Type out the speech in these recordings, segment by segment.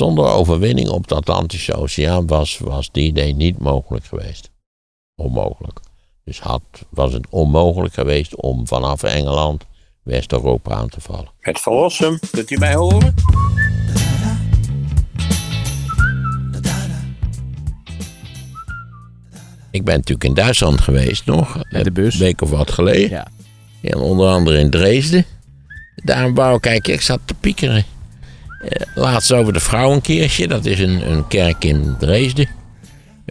Zonder overwinning op de Atlantische Oceaan was, was die idee niet mogelijk geweest. Onmogelijk. Dus had, was het onmogelijk geweest om vanaf Engeland West-Europa aan te vallen. Het verlossen, kunt u mij horen? Ik ben natuurlijk in Duitsland geweest nog. Met de bus. Een week of wat geleden. Ja. En onder andere in Dresden. Daar wou kijk, ik zat te piekeren. Eh, laatst over de Vrouwenkeertje. Dat is een, een kerk in Dresden.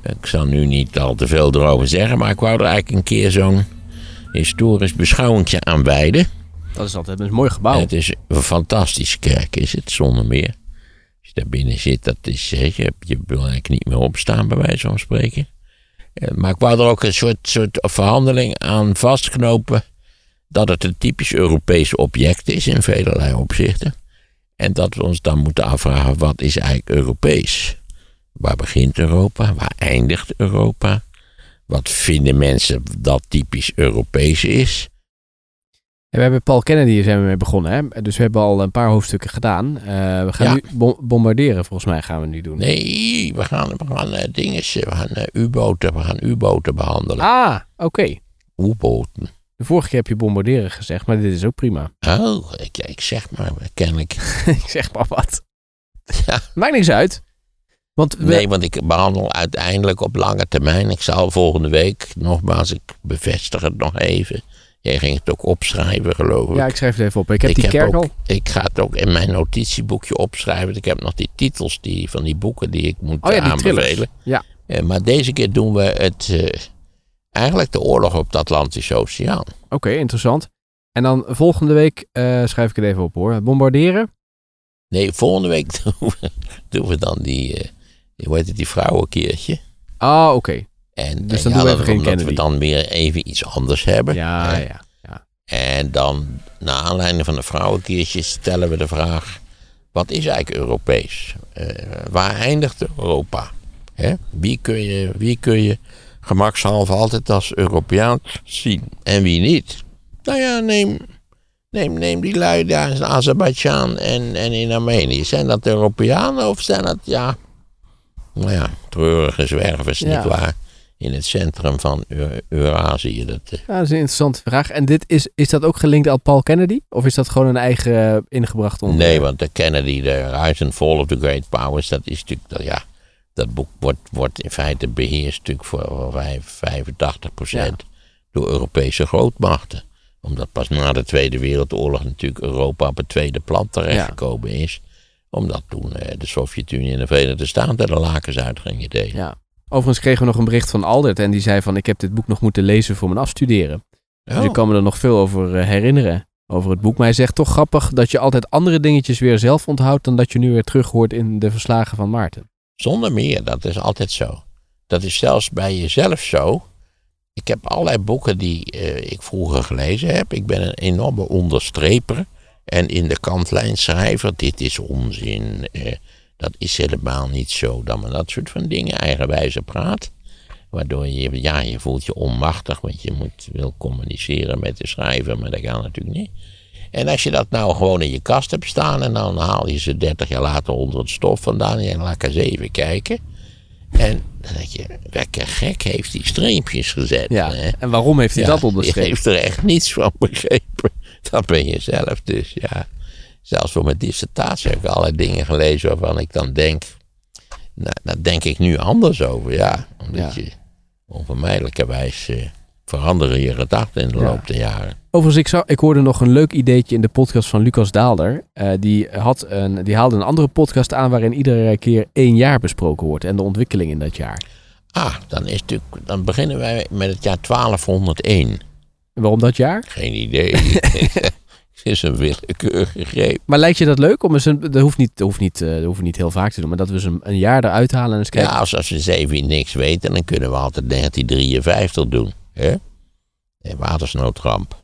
Ik zal nu niet al te veel erover zeggen. Maar ik wou er eigenlijk een keer zo'n historisch beschouwingje aan wijden. Dat is altijd een mooi gebouw. Het is een fantastische kerk, is het, zonder meer. Als je daar binnen zit, dat is, je, je wil eigenlijk niet meer opstaan, bij wijze van spreken. Eh, Maar ik wou er ook een soort, soort verhandeling aan vastknopen. Dat het een typisch Europees object is in velelei opzichten. En dat we ons dan moeten afvragen: wat is eigenlijk Europees? Waar begint Europa? Waar eindigt Europa? Wat vinden mensen dat typisch Europees is? En we hebben Paul Kennedy zijn we mee begonnen. Hè? Dus we hebben al een paar hoofdstukken gedaan. Eh, we gaan Ja. nu bom- bombarderen, volgens mij gaan we nu doen. Nee, we gaan, we gaan eh, dingen, we gaan U-boten, we gaan U-boten behandelen. Ah, oké. U-boten. De vorige keer heb je bombarderen gezegd, maar dit is ook prima. Oh, ik, ik zeg maar, kennelijk. ik zeg maar wat. Ja. Maakt niks uit. Want we, Nee, want ik behandel uiteindelijk op lange termijn. Ik zal volgende week, nogmaals, ik bevestig het nog even. Jij ging het ook opschrijven, geloof ik. ja, ik schrijf het even op. Ik heb die kerk ook, al. Ik ga het ook in mijn notitieboekje opschrijven. Ik heb nog die titels die, van die boeken die ik moet Oh ja, aanbevelen. Ja. Eh, maar deze keer doen we het, eh, eigenlijk de oorlog op de Atlantische Oceaan. Oké, interessant. En dan volgende week eh, schrijf ik het even op hoor. Bombarderen. Nee, volgende week doen we, doen we dan die, eh, hoe heet het, die vrouwenkeertje. Ah, oké. En, Dus en dan doen we even geen omdat we dan weer even iets anders hebben. Ja, hè. ja, ja. En dan, naar aanleiding van de vrouwenkeertje, stellen we de vraag: wat is eigenlijk Europees? Eh, waar eindigt Europa? Hè? Wie, kun je, wie kun je gemakshalve altijd als Europeaan zien en wie niet? Nou ja, neem, neem, neem die lui daar in Azerbeidzjan en, en in Armenië. Zijn dat Europeanen of zijn dat, ja, nou ja, treurige zwervers, Ja. nietwaar? In het centrum van Eu- Eurazië. Dat, eh, Ja, dat is een interessante vraag. En dit is, is dat ook gelinkt aan Paul Kennedy? Of is dat gewoon een eigen eh, ingebracht onderwerp? Nee, want de Kennedy, de Rise and Fall of the Great Powers, dat is natuurlijk, dat, ja, dat boek wordt, wordt in feite beheerst natuurlijk voor vijf- 85% door Europese grootmachten. Omdat pas na de Tweede Wereldoorlog natuurlijk Europa op het tweede plan terechtgekomen is. Omdat toen eh, de Sovjet-Unie en de Verenigde Staten de lakens uit gingen delen. Ja. Overigens kregen we nog een bericht van Aldert en die zei van ik heb dit boek nog moeten lezen voor mijn afstuderen. Dus Oh. ik kan me er nog veel over eh, herinneren. Over het boek. Maar hij zegt toch grappig dat je altijd andere dingetjes weer zelf onthoudt dan dat je nu weer terug hoort in de verslagen van Maarten. Zonder meer, dat is altijd zo. Dat is zelfs bij jezelf zo. Ik heb allerlei boeken die eh, ik vroeger gelezen heb. Ik ben een enorme onderstreper. En in de kantlijn schrijver, dit is onzin. eh, dat is helemaal niet zo. Dan maar dat soort van dingen, eigenwijze praat. Waardoor je, ja, je voelt je onmachtig, want je moet, wil communiceren met de schrijver, maar dat kan natuurlijk niet. En als je dat nou gewoon in je kast hebt staan en dan haal je ze 30 jaar later onder het stof vandaan en je laat ik eens even kijken. En dan denk je, lekker gek heeft die streepjes gezet. Ja. hè? En waarom heeft hij Ja, dat Je onderstreept? heeft er echt niets van begrepen. Dat ben je zelf dus, ja. Zelfs voor mijn dissertatie heb ik allerlei dingen gelezen waarvan ik dan denk... Nou, daar denk ik nu anders over, ja. Omdat Ja. je onvermijdelijkerwijs eh, veranderen je gedachten in de Ja. loop der jaren. Overigens, ik, zou, ik hoorde nog een leuk ideetje in de podcast van Lucas Daalder. Eh, die, had een, die haalde een andere podcast aan waarin iedere keer één jaar besproken wordt en de ontwikkeling in dat jaar. Ah, dan, is natuurlijk, dan beginnen wij met het jaar 1201. En waarom dat jaar? Geen idee. Het is een willekeurige greep. Maar lijkt je dat leuk? Om eens een, dat, hoeft niet, dat, hoeft niet, eh, dat hoeven we niet heel vaak te doen, maar dat we eens een, een jaar eruit halen en eens kijken. Ja, als, als we eens even niks weten, dan kunnen we altijd 1953 doen. Hè? Eh, Watersnoodramp.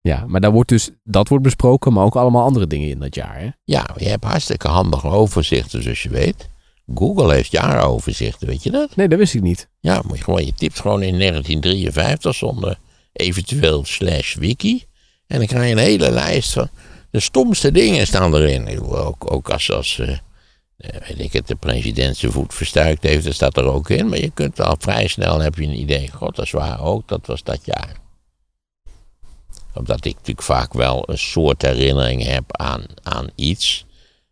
Ja, maar daar wordt dus, dat wordt besproken, maar ook allemaal andere dingen in dat jaar. Hè? Ja, je hebt hartstikke handige overzichten, zoals je weet. Google heeft jaaroverzichten, weet je dat? Nee, dat wist ik niet. Ja, moet je, gewoon, je typt gewoon in 1953 zonder eventueel slash wiki. En dan krijg je een hele lijst van de stomste dingen staan erin. Ook, ook als, als eh, weet ik het, de president zijn voet verstuikt heeft, dat staat er ook in. Maar je kunt al vrij snel, heb je een idee. God, dat is waar ook, dat was dat jaar. Omdat ik natuurlijk vaak wel een soort herinnering heb aan, aan iets.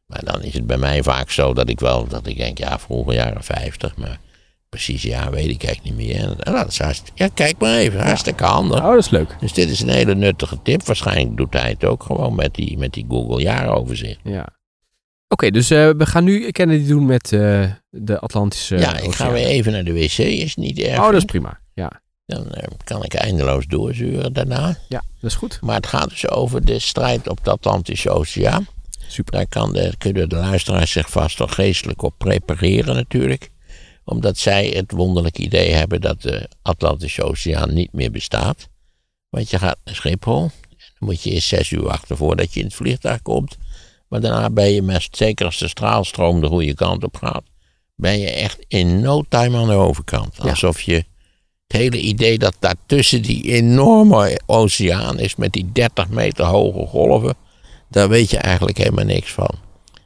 Maar dan is het bij mij vaak zo dat ik wel, dat ik denk, ja, vroeger jaren 50, maar precies ja, weet ik eigenlijk niet meer. En dat is hartstikke, ja, kijk maar even, hartstikke handig. Oh, dat is leuk. Dus dit is een hele nuttige tip. Waarschijnlijk doet hij het ook gewoon met die, met die Google jaaroverzicht. Ja. Oké, dus eh, we gaan nu Kennedy doen met eh, de Atlantische ja, ik ga weer even naar de wc, is niet erg. Oh, dat is prima. Ja, Dan eh, kan ik eindeloos doorzuren daarna. ja dat is goed. Maar het gaat dus over de strijd op de Atlantische Oceaan. Super. Daar kan de, kunnen de luisteraars zich vast wel geestelijk op prepareren natuurlijk. Omdat zij het wonderlijke idee hebben dat de Atlantische Oceaan niet meer bestaat. Want je gaat naar Schiphol. Dan moet je eerst zes uur wachten voordat je in het vliegtuig komt. Maar daarna ben je, met, zeker als de straalstroom de goede kant op gaat, ben je echt in no time aan de overkant. Alsof je het hele idee dat daartussen die enorme oceaan is met die 30 meter hoge golven, daar weet je eigenlijk helemaal niks van.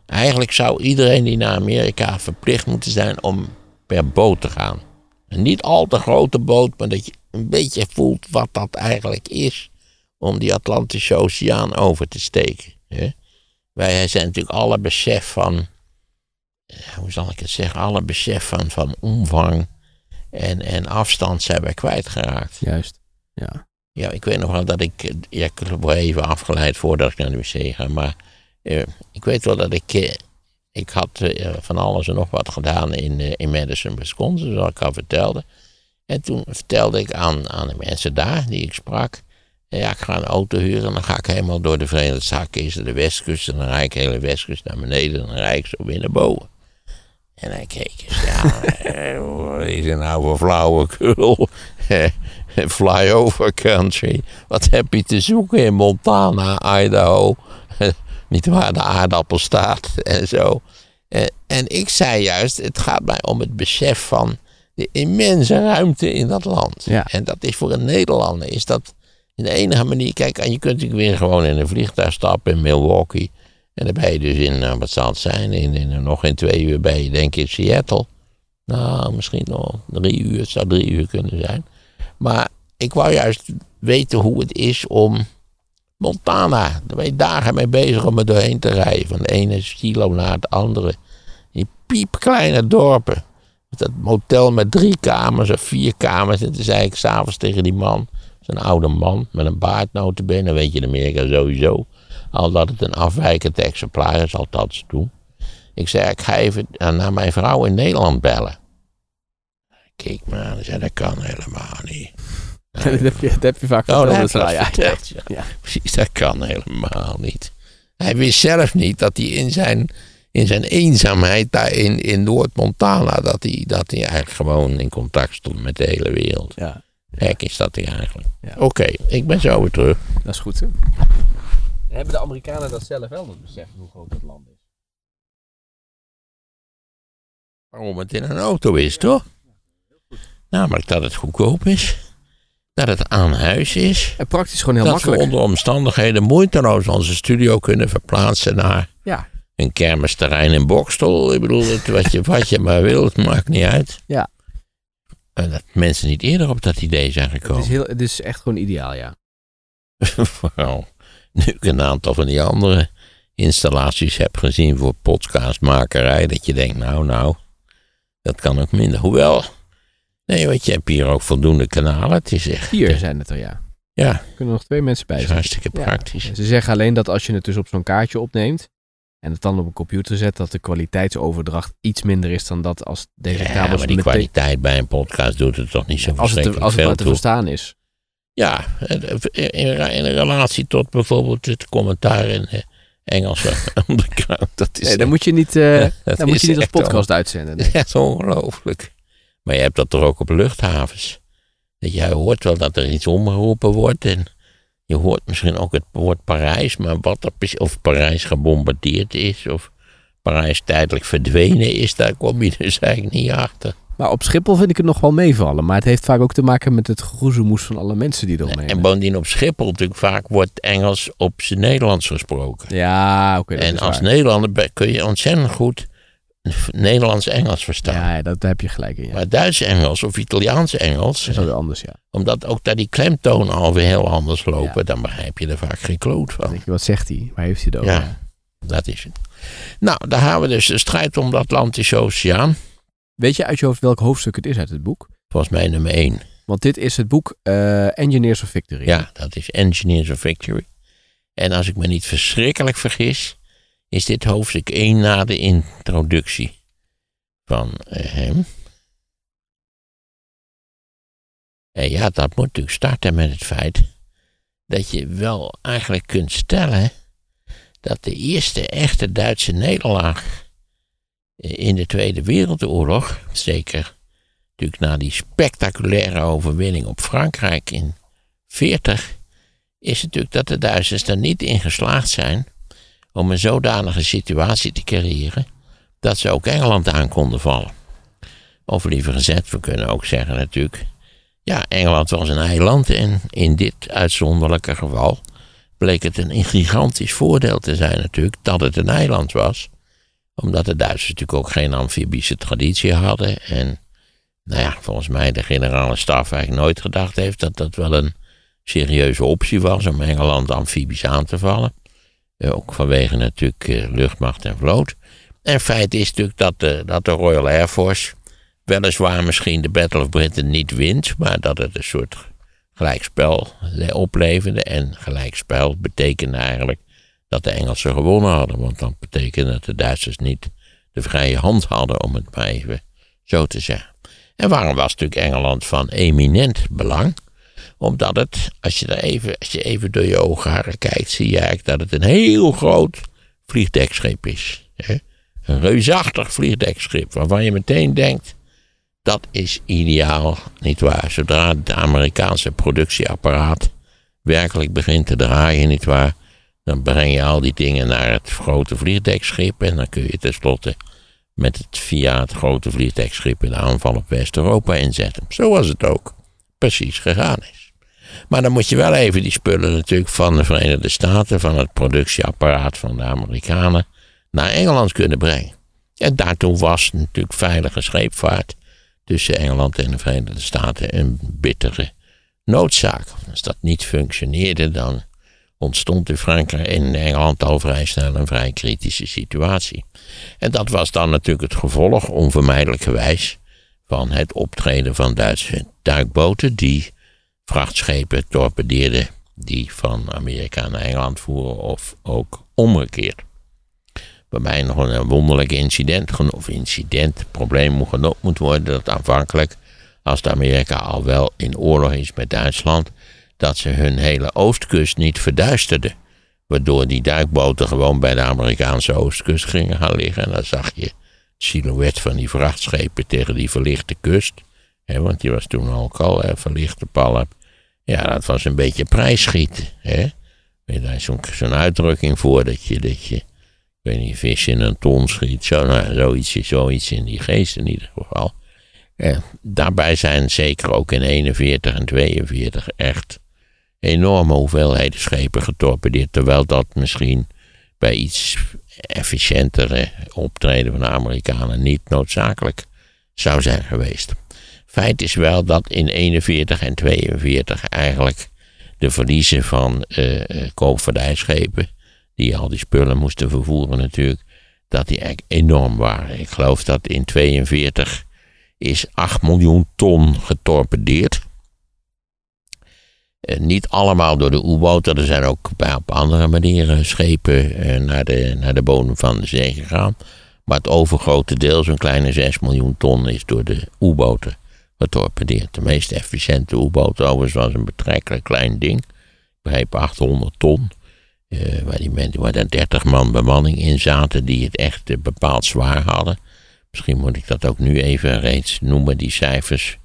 Eigenlijk zou iedereen die naar Amerika verplicht moeten zijn om per boot te gaan. Niet al te grote boot, maar dat je een beetje voelt wat dat eigenlijk is om die Atlantische Oceaan over te steken. Hè? Wij zijn natuurlijk alle besef van, eh, hoe zal ik het zeggen, alle besef van, van omvang en, en afstand zijn wij kwijtgeraakt. Juist. Ja. Ja, ik weet nog wel dat ik, ja, ik word even afgeleid voordat ik naar de wc ga, maar eh, ik weet wel dat ik, eh, ik had van alles en nog wat gedaan in, in Madison, Wisconsin, zoals ik al vertelde. En toen vertelde ik aan, aan de mensen daar die ik sprak, ja, ik ga een auto huren en dan ga ik helemaal door de Verenigde Staten, de westkust, en dan rijd ik de hele westkust naar beneden en dan rijd ik zo weer naar boven. En hij keek eens, ja, eh, wat is er nou voor flauwekul? Flyover country. Wat heb je te zoeken in Montana, Idaho? Niet waar de aardappel staat en zo. Eh, En ik zei juist, het gaat mij om het besef van de immense ruimte in dat land. Ja. En dat is voor een Nederlander, is dat de enige manier. Kijk, en je kunt natuurlijk weer gewoon in een vliegtuig stappen in Milwaukee. En dan ben je dus in, eh, wat zal het zijn, in, in, nog in twee uur ben je denk ik in Seattle. Nou, misschien nog drie uur, het zou drie uur kunnen zijn. Maar ik wou juist weten hoe het is om Montana, daar ben je dagen mee bezig om er doorheen te rijden. Van de ene silo naar het andere. Die piepkleine dorpen. Dat motel met drie kamers of vier kamers. En toen zei ik s'avonds tegen die man, zo'n oude man met een baard notabene, dan weet je in Amerika sowieso. Al dat het een afwijkend exemplaar is, althans toen. Ik zei, ik ga even naar mijn vrouw in Nederland bellen. Keek me aan en zei, dat kan helemaal niet. dat, heb je, dat heb je vaak Oh, verteld. dus ja, ja. ja. Precies, dat kan helemaal niet. Hij wist zelf niet dat hij in zijn, in zijn eenzaamheid daar in, in Noord-Montana, dat hij, dat hij eigenlijk gewoon in contact stond met de hele wereld. ja, Gek is dat hij eigenlijk. Ja. Oké, ik ben zo weer terug. dat is goed. Hè? Hebben de Amerikanen dat zelf wel, dat besef hoe groot dat land is? Waarom het in een auto is, toch? Namelijk dat het goedkoop is. Dat het aan huis is. En praktisch gewoon heel dat makkelijk. we onder omstandigheden moeiteloos onze studio kunnen verplaatsen naar Ja, een kermisterrein in Bokstel. Ik bedoel, het, wat, je, wat je maar wil, het maakt niet uit. Ja. En dat mensen niet eerder op dat idee zijn het gekomen. is, heel, het is echt gewoon ideaal, ja. Vooral nu ik een aantal van die andere installaties heb gezien voor podcastmakerij. Dat je denkt, nou, nou, dat kan ook minder. Hoewel, nee, want je hebt hier ook voldoende kanalen. Het is echt, Vier zijn het er, ja. ja, Er kunnen nog twee mensen bij het zijn. hartstikke Ja. praktisch. Ze zeggen alleen dat als je het dus op zo'n kaartje opneemt en het dan op een computer zet, dat de kwaliteitsoverdracht iets minder is dan dat als deze Ja, kabels maar die meteen... kwaliteit bij een podcast doet het toch niet zo Als het, te- als het veel maar te verstaan is. Ja, in, in relatie tot bijvoorbeeld het commentaar in eh, Engels. Dat is Nee, dan moet je niet, eh, dat dan moet is je niet als podcast uitzenden. nee. Ja, zo ongelooflijk. Maar je hebt dat toch ook op luchthavens. Dat jij hoort wel dat er iets omgeroepen wordt. En je hoort misschien ook het woord Parijs. Maar wat er of Parijs gebombardeerd is. Of Parijs tijdelijk verdwenen is. Daar kom je dus eigenlijk niet achter. Maar op Schiphol vind ik het nog wel meevallen. Maar het heeft vaak ook te maken met het geroezemoes van alle mensen die eromheen En bovendien op Schiphol natuurlijk vaak wordt Engels op zijn Nederlands gesproken. Ja, oké. en als. Nederlander kun je ontzettend goed Nederlands-Engels verstaan. Ja, dat, heb je gelijk in. Ja. Maar Duits-Engels of Italiaans-Engels, Dat is anders, ja. omdat ook daar die klemtonen alweer heel anders lopen, dan begrijp je er vaak geen kloot van. denk je, wat zegt hij? Waar heeft hij het over? Ja. Dat is het. Nou, daar hebben we dus de strijd om de Atlantische Oceaan. Weet je uit je hoofd welk hoofdstuk het is uit het boek? Volgens mij nummer één. Want dit is het boek eh, Engineers of Victory. Ja, dat is Engineers of Victory. En als ik me niet verschrikkelijk vergis, is dit hoofdstuk 1 na de introductie van eh, hem. En ja, dat moet natuurlijk starten met het feit dat je wel eigenlijk kunt stellen dat de eerste echte Duitse nederlaag eh, in de Tweede Wereldoorlog, zeker natuurlijk na die spectaculaire overwinning op Frankrijk in 40, is natuurlijk dat de Duitsers er niet in geslaagd zijn om een zodanige situatie te creëren dat ze ook Engeland aan konden vallen. Of liever gezegd, we kunnen ook zeggen natuurlijk, ja, Engeland was een eiland en in dit uitzonderlijke geval bleek het een gigantisch voordeel te zijn natuurlijk dat het een eiland was. Omdat de Duitsers natuurlijk ook geen amfibische traditie hadden en nou ja, volgens mij de generale staf eigenlijk nooit gedacht heeft dat dat wel een serieuze optie was om Engeland amfibisch aan te vallen. Eh, Ook vanwege natuurlijk eh, luchtmacht en vloot. En feit is natuurlijk dat de, dat de Royal Air Force weliswaar misschien de Battle of Britain niet wint, maar dat het een soort gelijkspel eh, opleverde. En gelijkspel betekende eigenlijk dat de Engelsen gewonnen hadden, want dat betekende dat de Duitsers niet de vrije hand hadden, om het maar even zo te zeggen. En waarom was natuurlijk Engeland van eminent belang? Omdat het, als je, er even, als je even door je oogharen kijkt, zie je eigenlijk dat het een heel groot vliegdekschip is. Hè? Een reusachtig vliegdekschip, waarvan je meteen denkt, dat is ideaal, nietwaar? Zodra het Amerikaanse productieapparaat werkelijk begint te draaien, nietwaar? Dan breng je al die dingen naar het grote vliegdekschip en dan kun je tenslotte met het via het grote vliegdekschip een aanval op West-Europa inzetten. Zoals het ook precies gegaan is. Maar dan moet je wel even die spullen natuurlijk van de Verenigde Staten, van het productieapparaat van de Amerikanen, naar Engeland kunnen brengen. En daartoe was natuurlijk veilige scheepvaart tussen Engeland en de Verenigde Staten een bittere noodzaak. Als dat niet functioneerde, dan ontstond in Frankrijk en in Engeland al vrij snel een vrij kritische situatie. En dat was dan natuurlijk het gevolg, onvermijdelijk gewijs, van het optreden van Duitse duikboten die vrachtschepen torpedeerden die van Amerika naar Engeland voeren of ook omgekeerd. Waarbij nog een wonderlijk incident, of incident, probleem genoemd moet worden, dat aanvankelijk, als de Amerika al wel in oorlog is met Duitsland, dat ze hun hele oostkust niet verduisterden. Waardoor die duikboten gewoon bij de Amerikaanse oostkust gingen gaan liggen. En dan zag je het silhouet van die vrachtschepen tegen die verlichte kust. Want die was toen ook al hè, verlichte palp. Ja, dat was een beetje prijsschieten. Hè? Daar is zo'n uitdrukking voor dat je, dat je, weet niet, vis in een ton schiet. Zo, nou, zoiets, zoiets in die geest in ieder geval. Eh, daarbij zijn zeker ook in 41 en 42 echt enorme hoeveelheden schepen getorpedeerd. Terwijl dat misschien bij iets efficiëntere optreden van de Amerikanen niet noodzakelijk zou zijn geweest. Feit is wel dat in 41 en 42 eigenlijk de verliezen van eh, koopvaardijschepen, die al die spullen moesten vervoeren natuurlijk, dat die eigenlijk enorm waren. Ik geloof dat in 42 is 8 miljoen ton getorpedeerd. Eh, niet allemaal door de U-boten, er zijn ook op andere manieren schepen naar, de, naar de bodem van de zee gegaan. Maar het overgrote deel, zo'n kleine 6 miljoen ton, is door de U-boten getorpedeerd. De meest efficiënte U-boot was een betrekkelijk klein ding. Ik begreep 800 ton. eh, waar, die mensen, waar er 30 man bemanning in zaten die het echt eh, bepaald zwaar hadden. Misschien moet ik dat ook nu even reeds noemen, die cijfers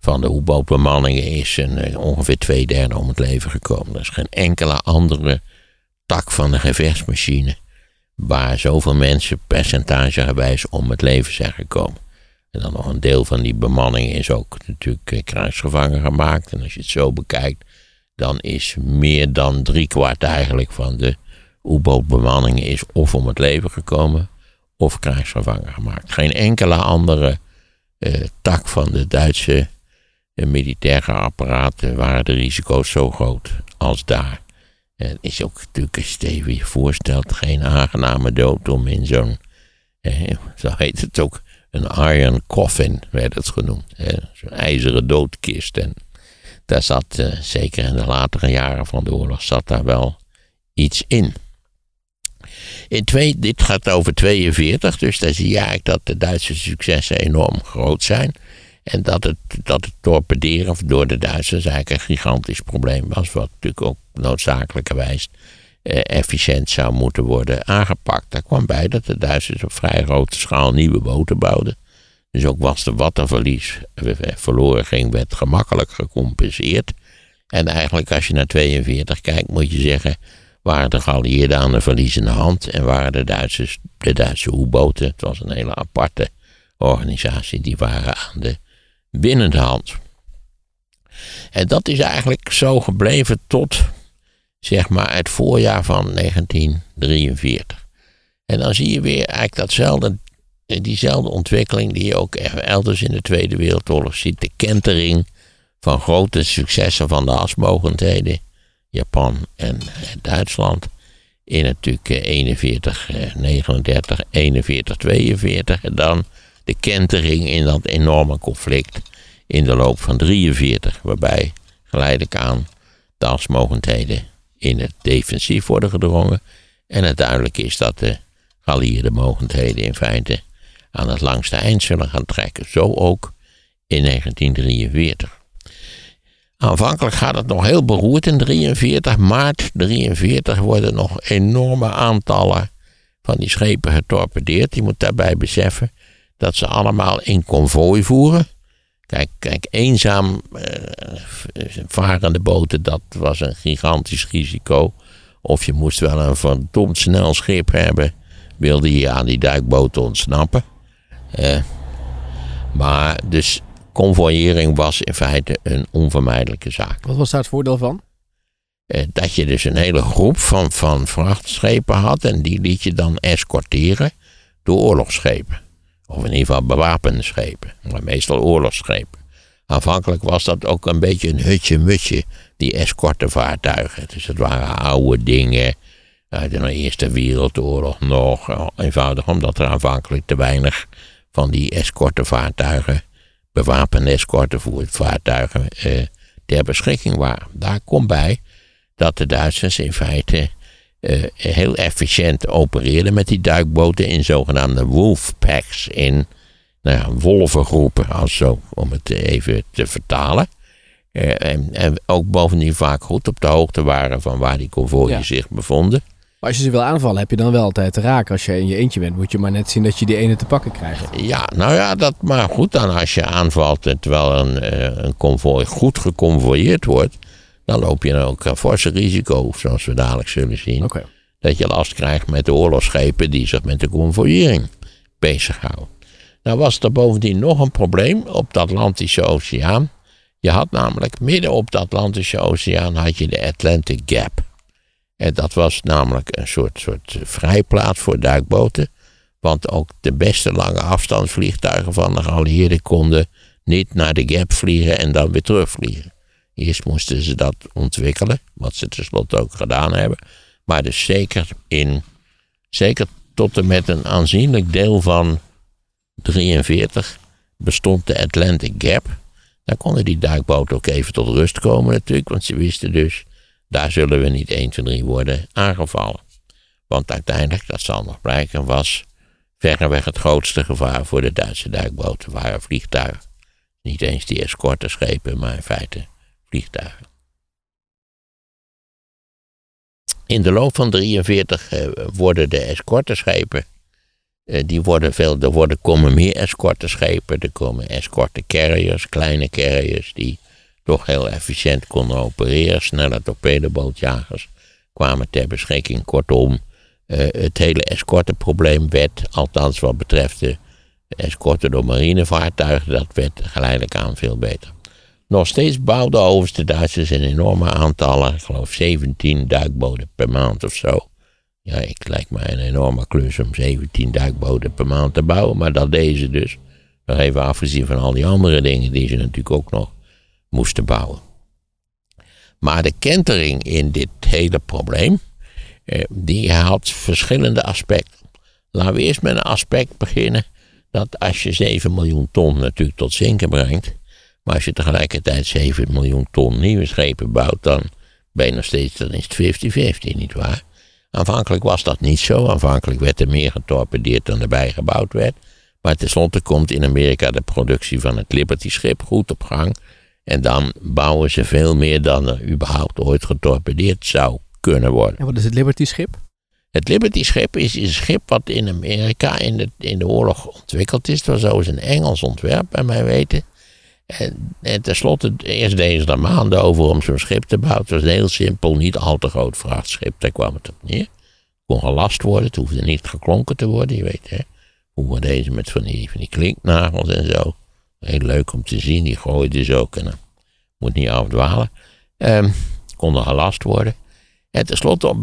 van de U-bootbemanningen is een, eh, ongeveer twee derde om het leven gekomen. Er is geen enkele andere tak van de gevechtsmachine waar zoveel mensen percentagegewijs om het leven zijn gekomen. En dan nog een deel van die bemanning is ook natuurlijk eh, kruisgevangen gemaakt. En als je het zo bekijkt, dan is meer dan driekwart eigenlijk van de U-bootbemanning is of om het leven gekomen of krijgsgevangen gemaakt. Geen enkele andere eh, tak van de Duitse eh, militaire apparaten waren de risico's zo groot als daar. Het is ook natuurlijk, als je je voorstelt, geen aangename dood om in zo'n, zo heet het ook, een iron coffin werd het genoemd. Zo'n ijzeren doodkist. En daar zat, eh, zeker in de latere jaren van de oorlog, zat daar wel iets in. In twee, dit gaat over 42, dus daar zie je eigenlijk dat de Duitse successen enorm groot zijn. En dat het, dat het torpederen door de Duitsers eigenlijk een gigantisch probleem was, wat natuurlijk ook noodzakelijkerwijs efficiënt zou moeten worden aangepakt. Daar kwam bij dat de Duitsers op vrij grote schaal nieuwe boten bouwden. Dus ook was de wattenverlies eh, verloren ging, werd gemakkelijk gecompenseerd. En eigenlijk als je naar 42 kijkt, moet je zeggen, waren de geallieerden aan de verliezende hand en waren de Duitsers, de Duitse U-boten, het was een hele aparte organisatie, die waren aan de winnende hand. En dat is eigenlijk zo gebleven tot, zeg maar, het voorjaar van 1943. En dan zie je weer eigenlijk datzelfde, diezelfde ontwikkeling die je ook elders in de Tweede Wereldoorlog ziet. De kentering van grote successen van de asmogendheden Japan en Duitsland. In natuurlijk 41, 39, 41, 42. En dan de kentering in dat enorme conflict in de loop van 43. Waarbij geleidelijk aan de alsmogendheden in het defensief worden gedrongen. En het duidelijk is dat de geallieerde mogendheden in feite aan het langste eind zullen gaan trekken. Zo ook in 1943. Aanvankelijk gaat het nog heel beroerd in 43. Maart 43 worden nog enorme aantallen van die schepen getorpedeerd. Je moet daarbij beseffen dat ze allemaal in konvooi voeren. Kijk, kijk eenzaam eh, varende boten, dat was een gigantisch risico. Of je moest wel een verdomd snel schip hebben, wilde je aan die duikboten ontsnappen. Eh, maar dus convoyering was in feite een onvermijdelijke zaak. Wat was daar het voordeel van? Eh, dat je dus een hele groep van, van vrachtschepen had en die liet je dan escorteren door oorlogsschepen. Of in ieder geval bewapende schepen, maar meestal oorlogsschepen. Aanvankelijk was dat ook een beetje een hutje-mutje, die escortevaartuigen. Dus het waren oude dingen uit de Eerste Wereldoorlog nog. Eenvoudig omdat er aanvankelijk te weinig van die escortevaartuigen bewapende escortevoertuigen eh, ter beschikking waren. Daar komt bij dat de Duitsers in feite heel efficiënt opereerden met die duikboten in zogenaamde wolfpacks, in nou ja, wolvengroepen, als zo, om het even te vertalen. Eh, en, en, ook bovendien vaak goed op de hoogte waren van waar die konvooien zich bevonden. Maar als je ze wil aanvallen, heb je dan wel altijd te raken. Als je in je eentje bent, moet je maar net zien dat je die ene te pakken krijgt. Ja, nou ja, dat, maar goed, dan als je aanvalt terwijl een, eh, een konvooi goed geconvoyeerd wordt, dan loop je dan ook een forse risico, zoals we dadelijk zullen zien. Dat je last krijgt met de oorlogsschepen die zich met de convoyering bezighouden. Nou was er bovendien nog een probleem op de Atlantische Oceaan. Je had namelijk midden op de Atlantische Oceaan had je de Atlantic Gap. En dat was namelijk een soort, soort vrijplaats voor duikboten. Want ook de beste lange afstandsvliegtuigen van de geallieerden konden niet naar de gap vliegen en dan weer terugvliegen. Eerst moesten ze dat ontwikkelen, wat ze tenslotte ook gedaan hebben. Maar dus zeker, in, zeker tot en met een aanzienlijk deel van 43 bestond de Atlantic Gap. Daar konden die duikboten ook even tot rust komen natuurlijk, want ze wisten dus daar zullen we niet 1, 2, 3 worden aangevallen. Want uiteindelijk, dat zal nog blijken, was verreweg het grootste gevaar voor de Duitse duikboten waren vliegtuigen. Niet eens die escorteschepen, maar in feite vliegtuigen. In de loop van 43 eh, worden de escorteschepen, eh, die worden veel, er worden, komen meer escorteschepen, er komen escorte carriers, kleine carriers, die toch heel efficiënt konden opereren. Snelle torpedobootjagers kwamen ter beschikking. Kortom, uh, het hele escorteprobleem werd, althans wat betreft de escorten door marinevaartuigen, dat werd geleidelijk aan veel beter. Nog steeds bouwden overigens de Duitsers in enorme aantallen, ik geloof 17 duikboten per maand of zo. Ja, ik lijkt mij een enorme klus om 17 duikboten per maand te bouwen, maar dat deden ze dus. Nog even afgezien van al die andere dingen die ze natuurlijk ook nog moesten bouwen. Maar de kentering in dit hele probleem, eh, die had verschillende aspecten. Laten we eerst met een aspect beginnen dat als je 7 miljoen ton natuurlijk tot zinken brengt, maar als je tegelijkertijd 7 miljoen ton nieuwe schepen bouwt, dan ben je nog steeds, dan is het 50-50, nietwaar? Aanvankelijk was dat niet zo. Aanvankelijk werd er meer getorpedeerd dan erbij gebouwd werd. Maar tenslotte komt in Amerika de productie van het Liberty-schip goed op gang. En dan bouwen ze veel meer dan er überhaupt ooit getorpedeerd zou kunnen worden. En wat is het Liberty-schip? Het Liberty-schip is, is een schip wat in Amerika in de, in de oorlog ontwikkeld is. Het was zo een Engels ontwerp, bij mij weten. En, en tenslotte, eerst deden ze er maanden over om zo'n schip te bouwen. Het was heel simpel, niet al te groot vrachtschip. Daar kwam het op neer. Kon gelast worden, het hoefde niet geklonken te worden. Je weet, hè. Hoe deze met van die, van die klinknagels en zo. Heel leuk om te zien, die gooiden ze ook. En dan moet niet afdwalen. Um, konden gelast worden. En tenslotte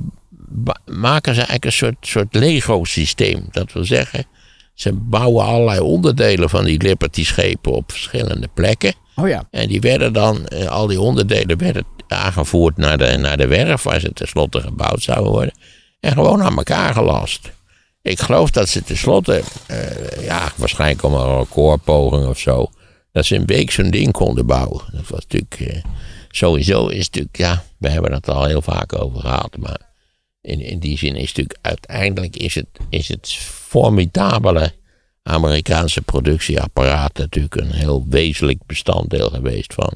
maken ze eigenlijk een soort, soort Lego-systeem. Dat wil zeggen, ze bouwen allerlei onderdelen van die Liberty-schepen op verschillende plekken. Oh ja. En die werden dan, eh, al die onderdelen werden aangevoerd naar de, naar de werf waar ze tenslotte gebouwd zouden worden. En gewoon aan elkaar gelast. Ik geloof dat ze tenslotte, uh, ja, waarschijnlijk om een recordpoging of zo, dat ze een week zo'n ding konden bouwen. Dat was natuurlijk, uh, sowieso is natuurlijk, ja, we hebben het al heel vaak over gehad, maar in, in die zin is natuurlijk uiteindelijk is het, is het formidabele Amerikaanse productieapparaat natuurlijk een heel wezenlijk bestanddeel geweest van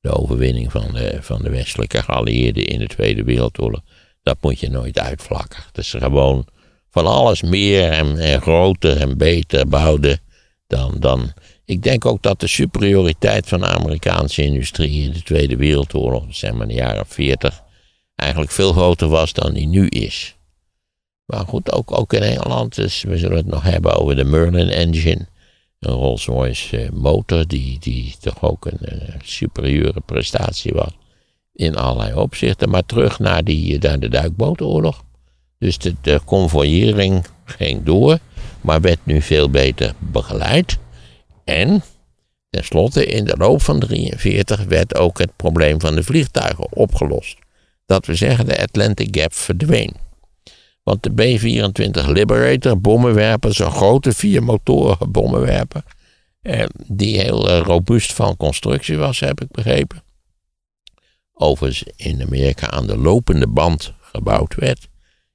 de overwinning van de, van de westelijke geallieerden in de Tweede Wereldoorlog. Dat moet je nooit uitvlakken. Het is gewoon van alles meer en, en groter en beter bouwde dan, dan. Ik denk ook dat de superioriteit van de Amerikaanse industrie in de Tweede Wereldoorlog, zeg maar in de jaren 40, eigenlijk veel groter was dan die nu is. Maar goed, ook, ook in Engeland, dus we zullen het nog hebben over de Merlin engine. Een Rolls-Royce eh, motor die, die toch ook een uh, superieure prestatie was. In allerlei opzichten. Maar terug naar, die, naar de duikbootoorlog. Dus de, de convoyering ging door, maar werd nu veel beter begeleid. En tenslotte in de loop van 1943 werd ook het probleem van de vliegtuigen opgelost. Dat we zeggen, de Atlantic Gap verdween. Want de B-24 Liberator, bommenwerper, zo'n grote viermotorige bommenwerper, eh, die heel eh, robuust van constructie was, heb ik begrepen. Overigens in Amerika aan de lopende band gebouwd werd.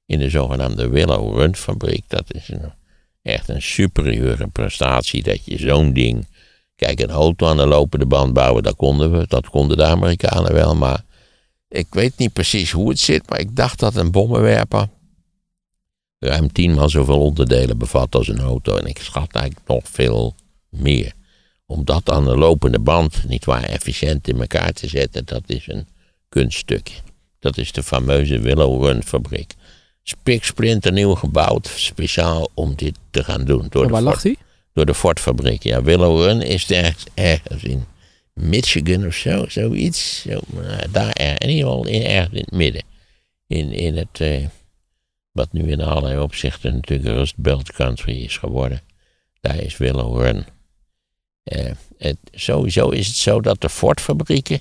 In de zogenaamde Willow Run fabriek. Dat is een, echt een superieure prestatie dat je zo'n ding. Kijk, een auto aan de lopende band bouwen, dat konden we. Dat konden de Amerikanen wel. Maar ik weet niet precies hoe het zit. Maar ik dacht dat een bommenwerper ruim tienmaal zoveel onderdelen bevat als een auto. En ik schat eigenlijk nog veel meer. Om dat aan de lopende band niet waar efficiënt in elkaar te zetten, dat is een kunststukje. Dat is de fameuze Willow Run fabriek. Spiksplinter nieuw gebouwd, speciaal om dit te gaan doen. Door en waar lag die? Door de Ford fabriek. Ja, Willow Run is ergens, ergens in Michigan of zo, zoiets. Zo, daar, in ieder geval in, in het midden. In, in het, uh, wat nu in allerlei opzichten natuurlijk Rust Belt Country is geworden. Daar is Willow Run. Uh, het, sowieso is het zo dat de Ford-fabrieken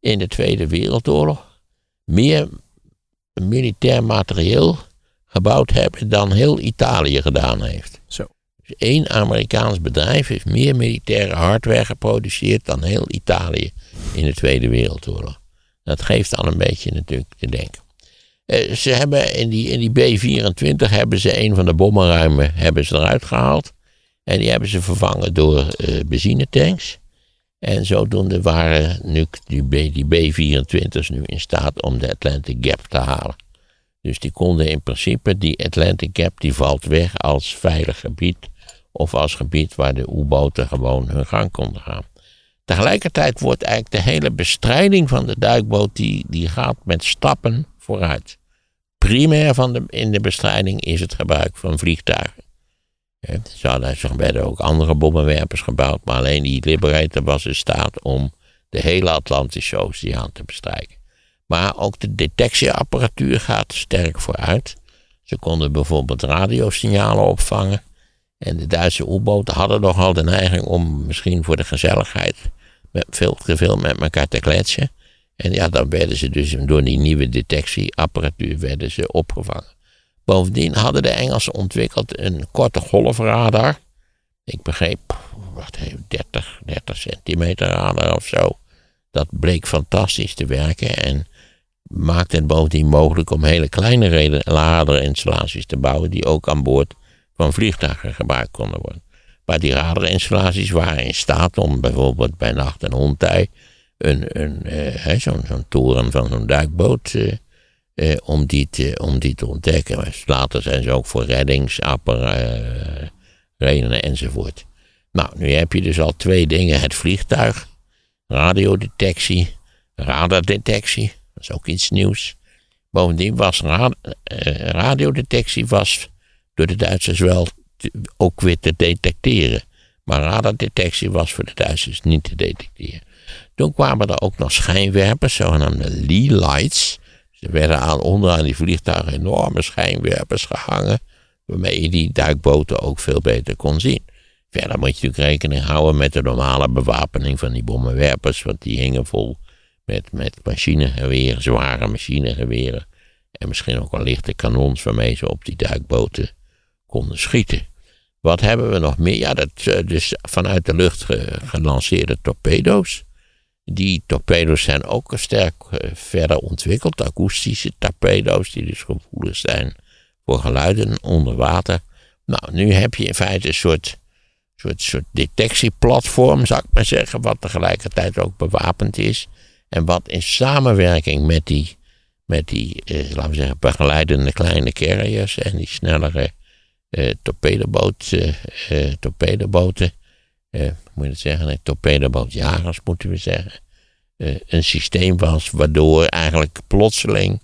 in de Tweede Wereldoorlog meer militair materieel gebouwd hebben dan heel Italië gedaan heeft. Zo. Dus één Amerikaans bedrijf heeft meer militaire hardware geproduceerd dan heel Italië in de Tweede Wereldoorlog. Dat geeft al een beetje natuurlijk te denken. Eh, ze hebben in die, in die B-24 hebben ze een van de bommenruimen hebben ze eruit gehaald. En die hebben ze vervangen door uh, benzinetanks. En zodoende waren nu die, die B-24's nu in staat om de Atlantic Gap te halen. Dus die konden in principe, die Atlantic Gap die valt weg als veilig gebied. Of als gebied waar de U-boten gewoon hun gang konden gaan. Tegelijkertijd wordt eigenlijk de hele bestrijding van de duikboot, die, die gaat met stappen vooruit. Primair van de, in de bestrijding is het gebruik van vliegtuigen. Er werden ook andere bommenwerpers gebouwd, maar alleen die Liberator was in staat om de hele Atlantische Oceaan te bestrijken. Maar ook de detectieapparatuur gaat sterk vooruit. Ze konden bijvoorbeeld radiosignalen opvangen. En de Duitse U-boten hadden nogal de neiging om misschien voor de gezelligheid met veel te veel met elkaar te kletsen. En ja, dan werden ze dus door die nieuwe detectieapparatuur werden ze opgevangen. Bovendien hadden de Engelsen ontwikkeld een korte golfradar. Ik begreep, wat heeft 30, 30 centimeter radar of zo. Dat bleek fantastisch te werken en maakte het bovendien mogelijk om hele kleine radarinstallaties te bouwen die ook aan boord van vliegtuigen gebruikt konden worden. Maar die radarinstallaties waren in staat om bijvoorbeeld bij nacht en ontij een, een, eh, zo'n zo toren van zo'n duikboot eh, eh, om, die te, om die te ontdekken. later zijn ze ook voor reddingsapparaten enzovoort. Nou, nu heb je dus al twee dingen. Het vliegtuig, radiodetectie, radardetectie. Dat is ook iets nieuws. Bovendien was rad, radiodetectie was door de Duitsers wel ook weer te detecteren. Maar radardetectie was voor de Duitsers niet te detecteren. Toen kwamen er ook nog schijnwerpers, zogenaamde Lee lights. Er werden aan, onderaan die vliegtuigen enorme schijnwerpers gehangen, waarmee je die duikboten ook veel beter kon zien. Verder moet je natuurlijk rekening houden met de normale bewapening van die bommenwerpers, want die hingen vol met, met machinegeweren, zware machinegeweren. En misschien ook wel lichte kanons waarmee ze op die duikboten konden schieten. Wat hebben we nog meer? Ja, dat, eh, dus vanuit de lucht gelanceerde torpedo's. Die torpedo's zijn ook sterk eh, verder ontwikkeld. Akoestische torpedo's, die dus gevoelig zijn voor geluiden onder water. Nou, nu heb je in feite een soort, soort, soort detectieplatform, zou ik maar zeggen, wat tegelijkertijd ook bewapend is. En wat in samenwerking met die, met die eh, laten we zeggen, begeleidende kleine carriers en die snellere eh, torpedoboot, eh, eh, torpedoboten, eh, moet je het zeggen, nee, torpedobootjagers moeten we zeggen, een systeem was waardoor eigenlijk plotseling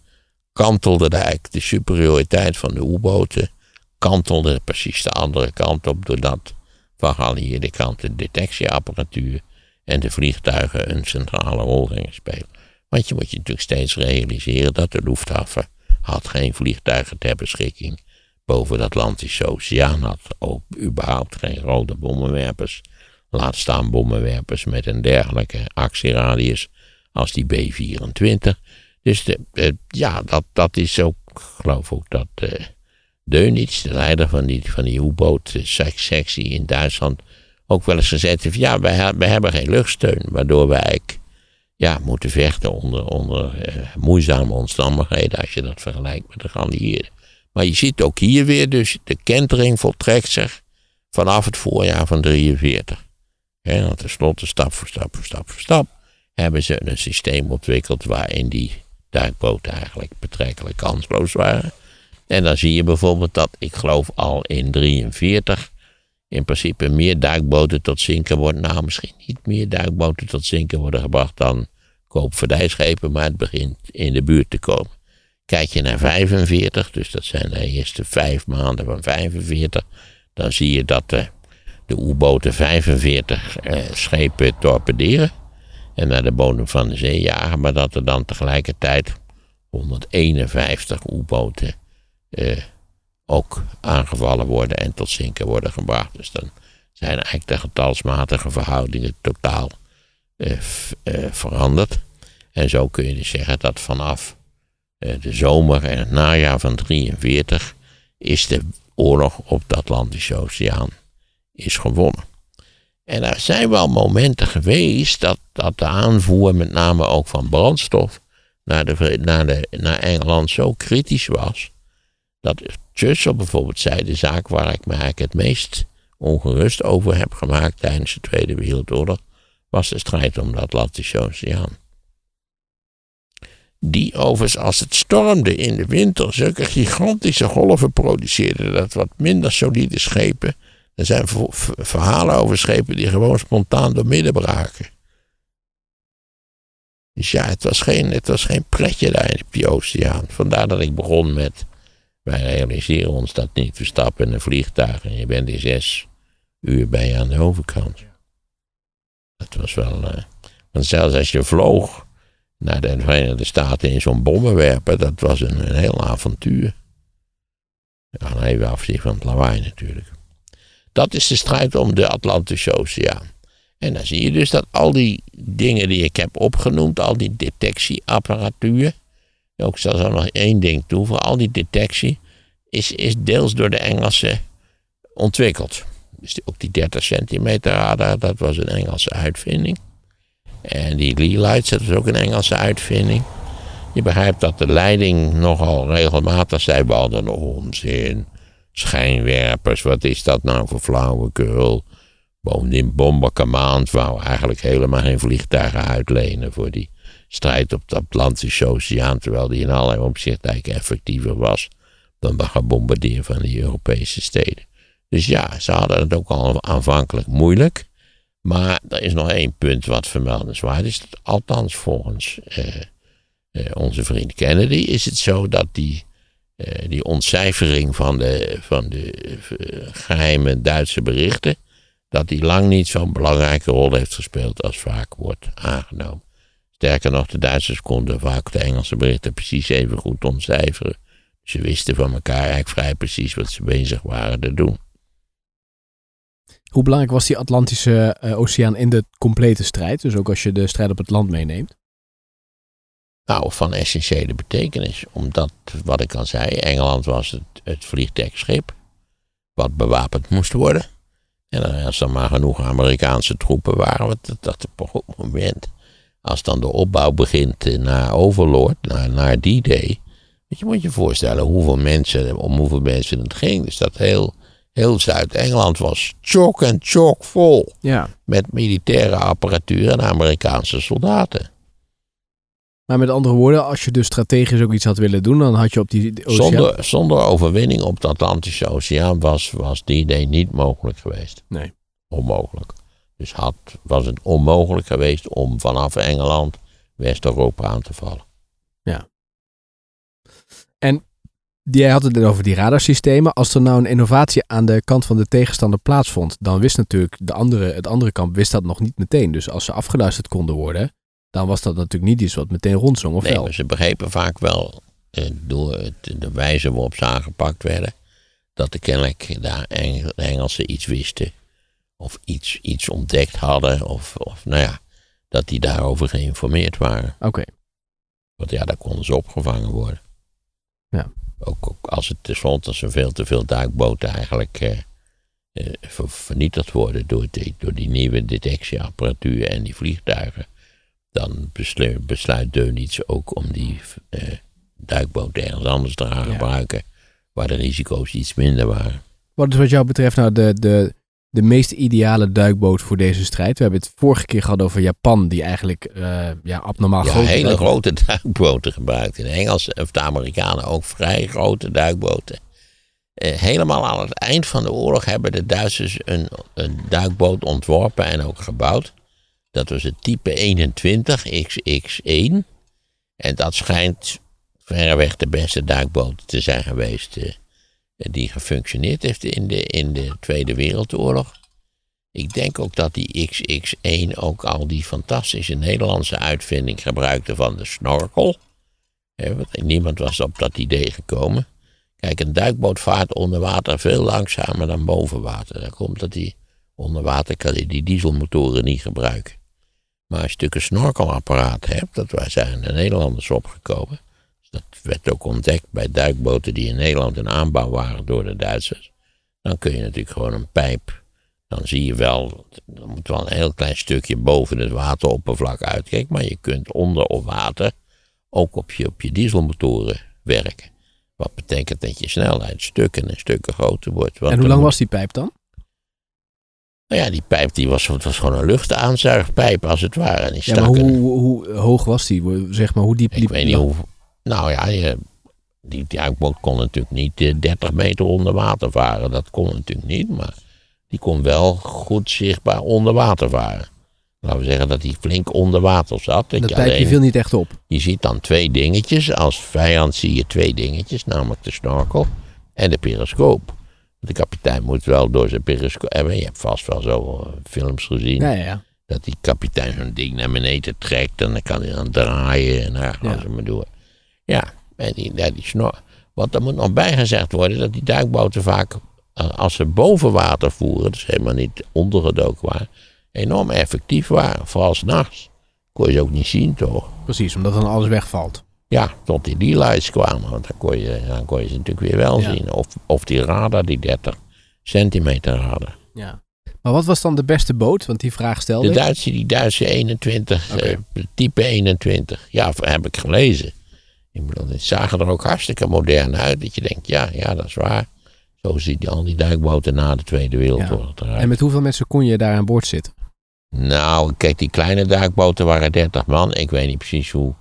kantelde de, de superioriteit van de U-boten, kantelde precies de andere kant op, doordat van geallieerde kant de detectieapparatuur en de vliegtuigen een centrale rol gingen spelen. Want je moet je natuurlijk steeds realiseren dat de Luftwaffe had geen vliegtuigen ter beschikking boven de Atlantische Oceaan had. Ook überhaupt geen grote bommenwerpers. Laat staan bommenwerpers met een dergelijke actieradius als die B-24. Dus de, ja, dat, dat is ook, geloof ook dat uh, Deunitz, de leider van die, van die U-boot-sectie in Duitsland, ook wel eens gezegd heeft, ja, wij, wij hebben geen luchtsteun, waardoor wij ja, moeten vechten onder, onder uh, moeizame omstandigheden als je dat vergelijkt met de geallieerden. Maar je ziet ook hier weer dus de kentering voltrekt zich vanaf het voorjaar van 43. En dan tenslotte stap voor stap voor stap voor stap hebben ze een systeem ontwikkeld waarin die duikboten eigenlijk betrekkelijk kansloos waren. En dan zie je bijvoorbeeld dat, ik geloof al in 43, in principe meer duikboten tot zinken worden. Nou, misschien niet meer duikboten tot zinken worden gebracht dan koopvaardijschepen, maar het begint in de buurt te komen. Kijk je naar 45, dus dat zijn de eerste vijf maanden van 45, dan zie je dat de, de U-boten 45 eh, schepen torpederen en naar de bodem van de zee jagen, maar dat er dan tegelijkertijd 151 U-boten eh, ook aangevallen worden en tot zinken worden gebracht. Dus dan zijn eigenlijk de getalsmatige verhoudingen totaal eh, eh, veranderd. En zo kun je dus zeggen dat vanaf de zomer en het najaar van 43 is de oorlog op de Atlantische Oceaan is gewonnen. En er zijn wel momenten geweest dat, dat de aanvoer, met name ook van brandstof, naar, de, naar, naar Engeland zo kritisch was. Dat Churchill bijvoorbeeld zei, de zaak waar ik me eigenlijk het meest ongerust over heb gemaakt tijdens de Tweede Wereldoorlog, was de strijd om de Atlantische Oceaan die overigens als het stormde in de winter zulke gigantische golven produceerde dat wat minder solide schepen. Er zijn verhalen over schepen die gewoon spontaan door midden braken. Dus ja, het was geen, het was geen pretje daar in de oceaan. Vandaar dat ik begon met Wij realiseren ons dat niet. We stappen in een vliegtuig en je bent in zes uur bij je aan de overkant. Dat was wel. eh, want zelfs als je vloog naar de Verenigde Staten in zo'n bommenwerper, dat was een, een heel avontuur. Ja, even afzien van het lawaai natuurlijk. Dat is de strijd om de Atlantische Oceaan. En dan zie je dus dat al die dingen die ik heb opgenoemd, al die detectieapparatuur, ook er nog één ding toe, voor al die detectie, is, is deels door de Engelsen ontwikkeld. Dus ook die 30 centimeter radar, dat was een Engelse uitvinding. En die Lee Lights, dat was ook een Engelse uitvinding. Je begrijpt dat de leiding nogal regelmatig zei, we hadden onzin. Schijnwerpers, wat is dat nou voor flauwekul? Bovendien Bombercommand wou eigenlijk helemaal geen vliegtuigen uitlenen voor die strijd op de Atlantische Oceaan, terwijl die in allerlei opzichten eigenlijk effectiever was dan de gebombardeer van die Europese steden. Dus ja, ze hadden het ook al aanvankelijk moeilijk. Maar er is nog één punt wat vermeldenswaard is. Althans, volgens eh, eh, onze vriend Kennedy is het zo dat die, eh, die ontcijfering van de, van de eh, geheime Duitse berichten. dat die lang niet zo'n belangrijke rol heeft gespeeld als vaak wordt aangenomen. Sterker nog, de Duitsers konden vaak de Engelse berichten precies even goed ontcijferen. Ze wisten van elkaar eigenlijk vrij precies wat ze bezig waren te doen. Hoe belangrijk was die Atlantische eh, Oceaan in de complete strijd? Dus ook als je de strijd op het land meeneemt. Nou, van essentiële betekenis. Omdat, wat ik al zei, Engeland was het, het. Wat bewapend moest worden. En als er maar genoeg Amerikaanse troepen waren, wat dat, op goed moment. Als dan de opbouw begint eh, naar Overlord, naar, die day. Want je moet je voorstellen hoeveel mensen, om hoeveel mensen het ging. Dus dat heel, heel Zuid-Engeland was chock en chock vol. Ja. Met militaire apparatuur en Amerikaanse soldaten. Maar met andere woorden, als je dus strategisch ook iets had willen doen, dan had je op die oceaan... Zonder, zonder overwinning op de Atlantische Oceaan was, was die idee niet mogelijk geweest. Nee. Onmogelijk. Dus had, was het onmogelijk geweest om vanaf Engeland West-Europa aan te vallen. Jij had het over die radarsystemen. Als er nou een innovatie aan de kant van de tegenstander plaatsvond, dan wist natuurlijk de andere, het andere kamp wist dat nog niet meteen. Dus als ze afgeluisterd konden worden, dan was dat natuurlijk niet iets wat meteen rondzong of Nee, wel. ze begrepen vaak wel eh, door het- de wijze waarop ze aangepakt werden, dat de kennelijk de Engelsen iets wisten. Of iets, iets ontdekt hadden. Of, of nou ja, dat die daarover geïnformeerd waren. Oké. Want ja, daar konden ze opgevangen worden. Ja. Ook, ook als het tenslotte als er veel te veel duikboten eigenlijk eh, eh, ver- vernietigd worden door die, door die nieuwe detectieapparatuur en die vliegtuigen. Dan beslu- besluit Deunitz ook om die eh, duikboten ergens anders te gaan Ja. gebruiken. Waar de risico's iets minder waren. Wat is wat jou betreft nou de, de, de meest ideale duikboot voor deze strijd? We hebben het vorige keer gehad over Japan, die eigenlijk eh, ja, abnormaal Ja, groot hele grote duikboten gebruikt. De Engelsen of de Amerikanen ook vrij grote duikboten. Eh, helemaal aan het eind van de oorlog hebben de Duitsers een, een duikboot ontworpen en ook gebouwd. Dat was het type 21 XX1. En dat schijnt verreweg de beste duikboot te zijn geweest eh, die gefunctioneerd heeft in de, in de Tweede Wereldoorlog. Ik denk ook dat die XX1 ook al die fantastische Nederlandse uitvinding gebruikte van de snorkel. Niemand was op dat idee gekomen. Kijk, een duikboot vaart onder water veel langzamer dan boven water. Dat komt dat die onder water kan die, die dieselmotoren niet gebruiken. Maar als je natuurlijk een snorkelapparaat hebt, dat zijn de Nederlanders opgekomen. Dat werd ook ontdekt bij duikboten die in Nederland in aanbouw waren door de Duitsers. Dan kun je natuurlijk gewoon een pijp dan zie je wel, er moet wel een heel klein stukje boven het wateroppervlak uitkijken, maar je kunt onder op water ook op je, op je dieselmotoren werken. Wat betekent dat je snelheid stukken en stukken groter wordt. En hoe lang was die pijp dan? Nou ja, die pijp die was, het was gewoon een luchtaanzuigpijp als het ware. En die Ja, maar hoe, hoe, hoe hoog was die? Zeg maar, hoe diep ik weet niet hoe. Nou ja, je, die duikboot kon natuurlijk niet eh, 30 meter onder water varen. Dat kon natuurlijk niet, maar die kon wel goed zichtbaar onder water varen. laten we zeggen dat hij flink onder water zat. Dat je, pijpje alleen- viel niet echt op. je ziet dan twee dingetjes. Als vijand zie je twee dingetjes, namelijk de snorkel en de periscoop. De kapitein moet wel door zijn periscoop hebben. Je hebt vast wel zo eh, films gezien. Ja, ja. Dat die kapitein zo'n ding naar beneden trekt en dan kan hij dan draaien en dan gaan Ja. ze maar door. Ja, en die, ja, die snor. Wat er moet nog bijgezegd worden, dat die duikboten vaak, eh, als ze boven water voeren, dus helemaal niet ondergedoken waren, enorm effectief waren. Vooral s'nachts. Kon je ze ook niet zien, toch? Precies, omdat dan alles wegvalt. Ja, tot die D-lights kwamen, want dan kon, je, dan kon je ze natuurlijk weer wel Ja. zien. Of, of die radar, die 30 centimeter radar. Ja. Maar wat was dan de beste boot? Want die vraag stelde De. Duitse, die Duitse 21, Oké. eh, type 21. Ja, heb ik gelezen. Ik bedoel, die zagen er ook hartstikke modern uit. Dat je denkt, ja, ja, dat is waar. Zo ziet die, al die duikboten na de Tweede Wereldoorlog eruit. En met hoeveel mensen kon je daar aan boord zitten? Nou, kijk, die kleine duikboten waren 30 man. Ik weet niet precies hoe.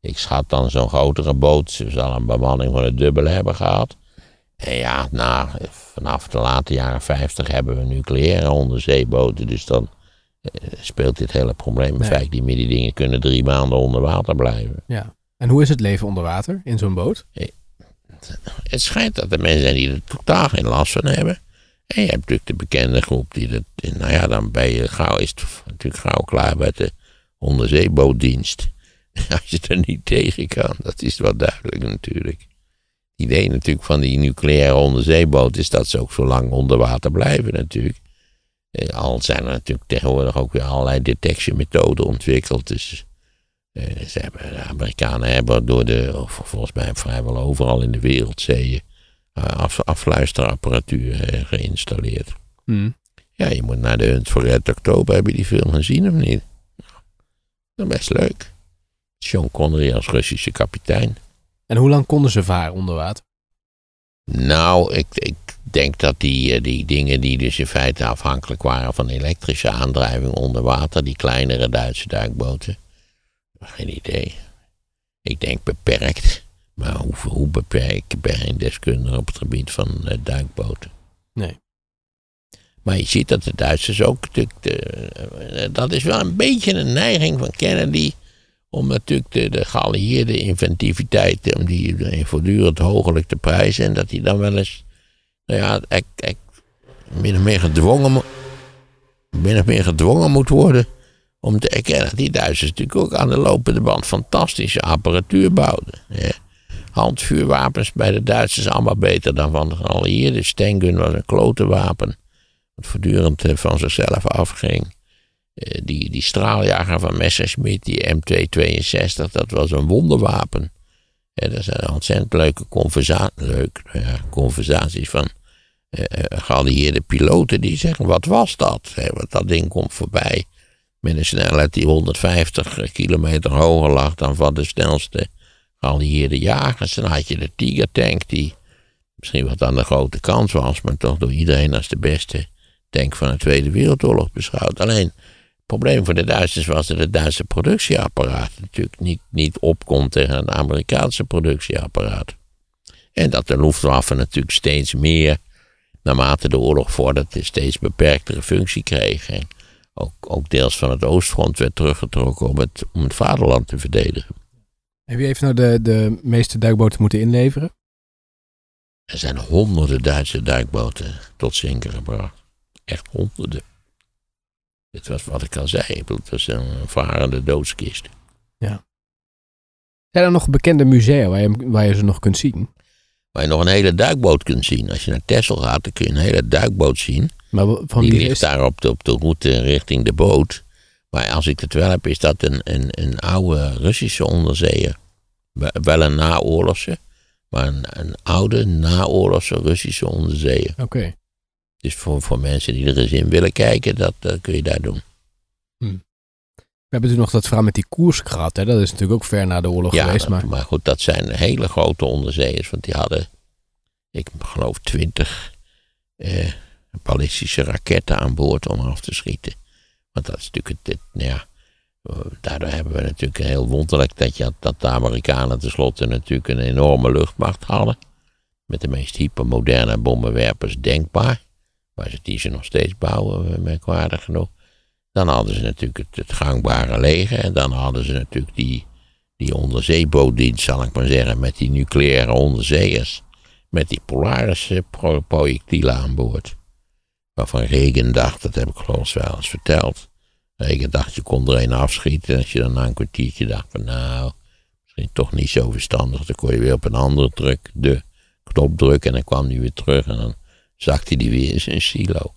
Ik schat dan zo'n grotere boot. Ze zal een bemanning van het dubbele hebben gehad. En ja, na, vanaf de late jaren 50 hebben we nucleaire onderzeeboten. Dus dan eh, speelt dit hele probleem in Nee. feite. Die dingen kunnen drie maanden onder water blijven. Ja. En hoe is het leven onder water in zo'n boot? Het schijnt dat er mensen zijn die er totaal geen last van hebben. En je hebt natuurlijk de bekende groep die dat. Nou ja, dan ben je gauw, is natuurlijk gauw klaar met de onderzeebootdienst. Als je er niet tegen kan, dat is wel duidelijk natuurlijk. Het idee natuurlijk van die nucleaire onderzeeboot is dat ze ook zo lang onder water blijven natuurlijk. Eh, Al zijn er natuurlijk tegenwoordig ook weer allerlei detectiemethoden ontwikkeld. Dus ze hebben, de Amerikanen hebben door de, volgens mij vrijwel overal in de wereldzeeën, eh, af, afluisterapparatuur eh, geïnstalleerd. Hm. Ja, je moet naar de Hunt voor Red Oktober. Heb je die film gezien of niet? Is best leuk. Sean Connery als Russische kapitein. En hoe lang konden ze varen onder water? Nou, ik, ik denk dat die, eh, die dingen die dus in feite afhankelijk waren van elektrische aandrijving onder water, die kleinere Duitse duikboten, geen idee. Ik denk beperkt. Maar hoe, hoe beperkt? Ik ben geen deskundige op het gebied van eh, duikboten. Nee. Maar je ziet dat de Duitsers ook natuurlijk. De, eh, dat is wel een beetje een neiging van Kennedy. Om natuurlijk de, de geallieerde inventiviteit. om die eh, voortdurend hogelijk te prijzen. En dat hij dan wel eens. Nou ja, ek, ek, min of meer gedwongen. min of meer gedwongen moet worden. Om te erkennen dat die Duitsers natuurlijk ook aan de lopende band fantastische apparatuur bouwden. Handvuurwapens bij de Duitsers allemaal beter dan van de geallieerden. Stengun was een klote wapen wat voortdurend eh, van zichzelf afging. Eh, Die, die straaljager van Messerschmitt, die M262, dat was een wonderwapen. Dat zijn ontzettend leuke conversa leuk, nou ja, conversaties van eh, geallieerde piloten die zeggen, wat was dat? Want dat ding komt voorbij met een snelheid die 150 kilometer hoger lag dan van de snelste geallieerde jagers. Dan had je de Tiger tank die misschien wat aan de grote kant was, maar toch door iedereen als de beste tank van de Tweede Wereldoorlog beschouwd. Alleen, het probleem voor de Duitsers was dat het Duitse productieapparaat natuurlijk niet, niet opkomt tegen het Amerikaanse productieapparaat. En dat de Luftwaffe natuurlijk steeds meer, naarmate de oorlog vorderde, steeds beperktere functie kreeg. En ook, ook deels van het Oostfront werd teruggetrokken om het, om het vaderland te verdedigen. Heb je even nou de, de meeste duikboten moeten inleveren? Er zijn honderden Duitse duikboten tot zinken gebracht. Echt honderden. Dit was wat ik al zei. Het was een varende doodskist. Zijn er nog bekende musea waar je, waar je ze nog kunt zien? Waar je nog een hele duikboot kunt zien. Als je naar Texel gaat, dan kun je een hele duikboot zien. Maar van Die ligt is daar op de, op de route richting de boot. Maar als ik het wel heb, is dat een, een, een oude Russische onderzeeër. Wel- een naoorlogse, maar een, een oude naoorlogse Russische onderzeeër. Oké. Dus voor, voor mensen die er eens in willen kijken, dat eh, kun je daar doen. We hebben toen nog dat verhaal met die koers gehad. Hè? Dat is natuurlijk ook ver na de oorlog Ja, geweest. dat- Maar maar goed, dat zijn hele grote onderzeeërs. Want die hadden, ik geloof, twintig eh, ballistische raketten aan boord om af te schieten. Want dat is natuurlijk het, het- nou ja, eh, daardoor hebben we natuurlijk heel wonderlijk dat, je, dat de Amerikanen tenslotte natuurlijk een enorme luchtmacht hadden. Met de meest hypermoderne bommenwerpers denkbaar. Maar ze die ze nog steeds bouwen, eh, merkwaardig genoeg. Dan hadden ze natuurlijk het, gangbare leger. En dan hadden ze natuurlijk die, die onderzeebootdienst, zal ik maar zeggen, met die nucleaire onderzeeërs. Met die Polaris-projectielen aan boord. Waarvan Regen dacht, dat heb ik geloof wel eens verteld. Regen dacht, je kon er een afschieten. En als je dan na een kwartiertje dacht van nou, misschien toch niet zo verstandig. Dan kon je weer op een andere druk, de knop drukken en dan kwam hij weer terug. En dan zakte hij weer in zijn silo.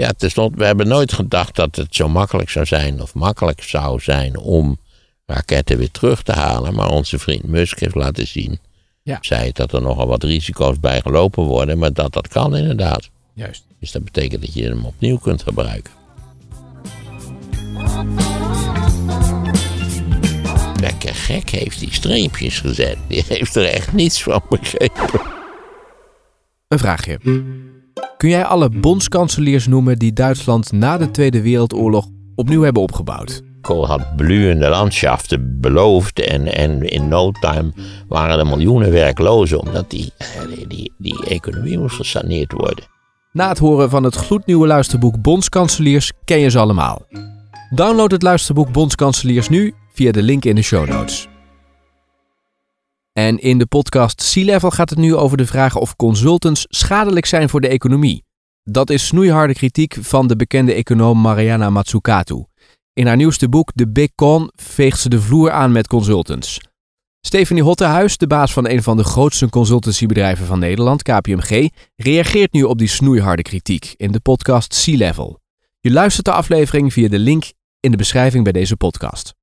Ja, tenslotte, we hebben nooit gedacht dat het zo makkelijk zou zijn, of makkelijk zou zijn om raketten weer terug te halen. Maar onze vriend Musk heeft laten zien, Ja. zei dat er nogal wat risico's bij gelopen worden, maar dat dat kan inderdaad. Juist. Dus dat betekent dat je hem opnieuw kunt gebruiken. Lekker gek heeft die streepjes gezet. Die heeft er echt niets van begrepen. Een vraagje. Kun jij alle bondskanseliers noemen die Duitsland na de Tweede Wereldoorlog opnieuw hebben opgebouwd? Kool had blühende landschaften beloofd en, en in no time waren er miljoenen werklozen omdat die, eh, die, die, die economie moest gesaneerd worden. Na het horen van het gloednieuwe luisterboek Bondskanseliers ken je ze allemaal. Download het luisterboek Bondskanseliers nu via de link in de show notes. En in de podcast Sea Level gaat het nu over de vraag of consultants schadelijk zijn voor de economie. Dat is snoeiharde kritiek van de bekende econoom Mariana Mazzucato. In haar nieuwste boek The Big Con veegt ze de vloer aan met consultants. Stephanie Hottehuis, de baas van een van de grootste consultancybedrijven van Nederland, KPMG, reageert nu op die snoeiharde kritiek in de podcast Sea Level. Je luistert de aflevering via de link in de beschrijving bij deze podcast.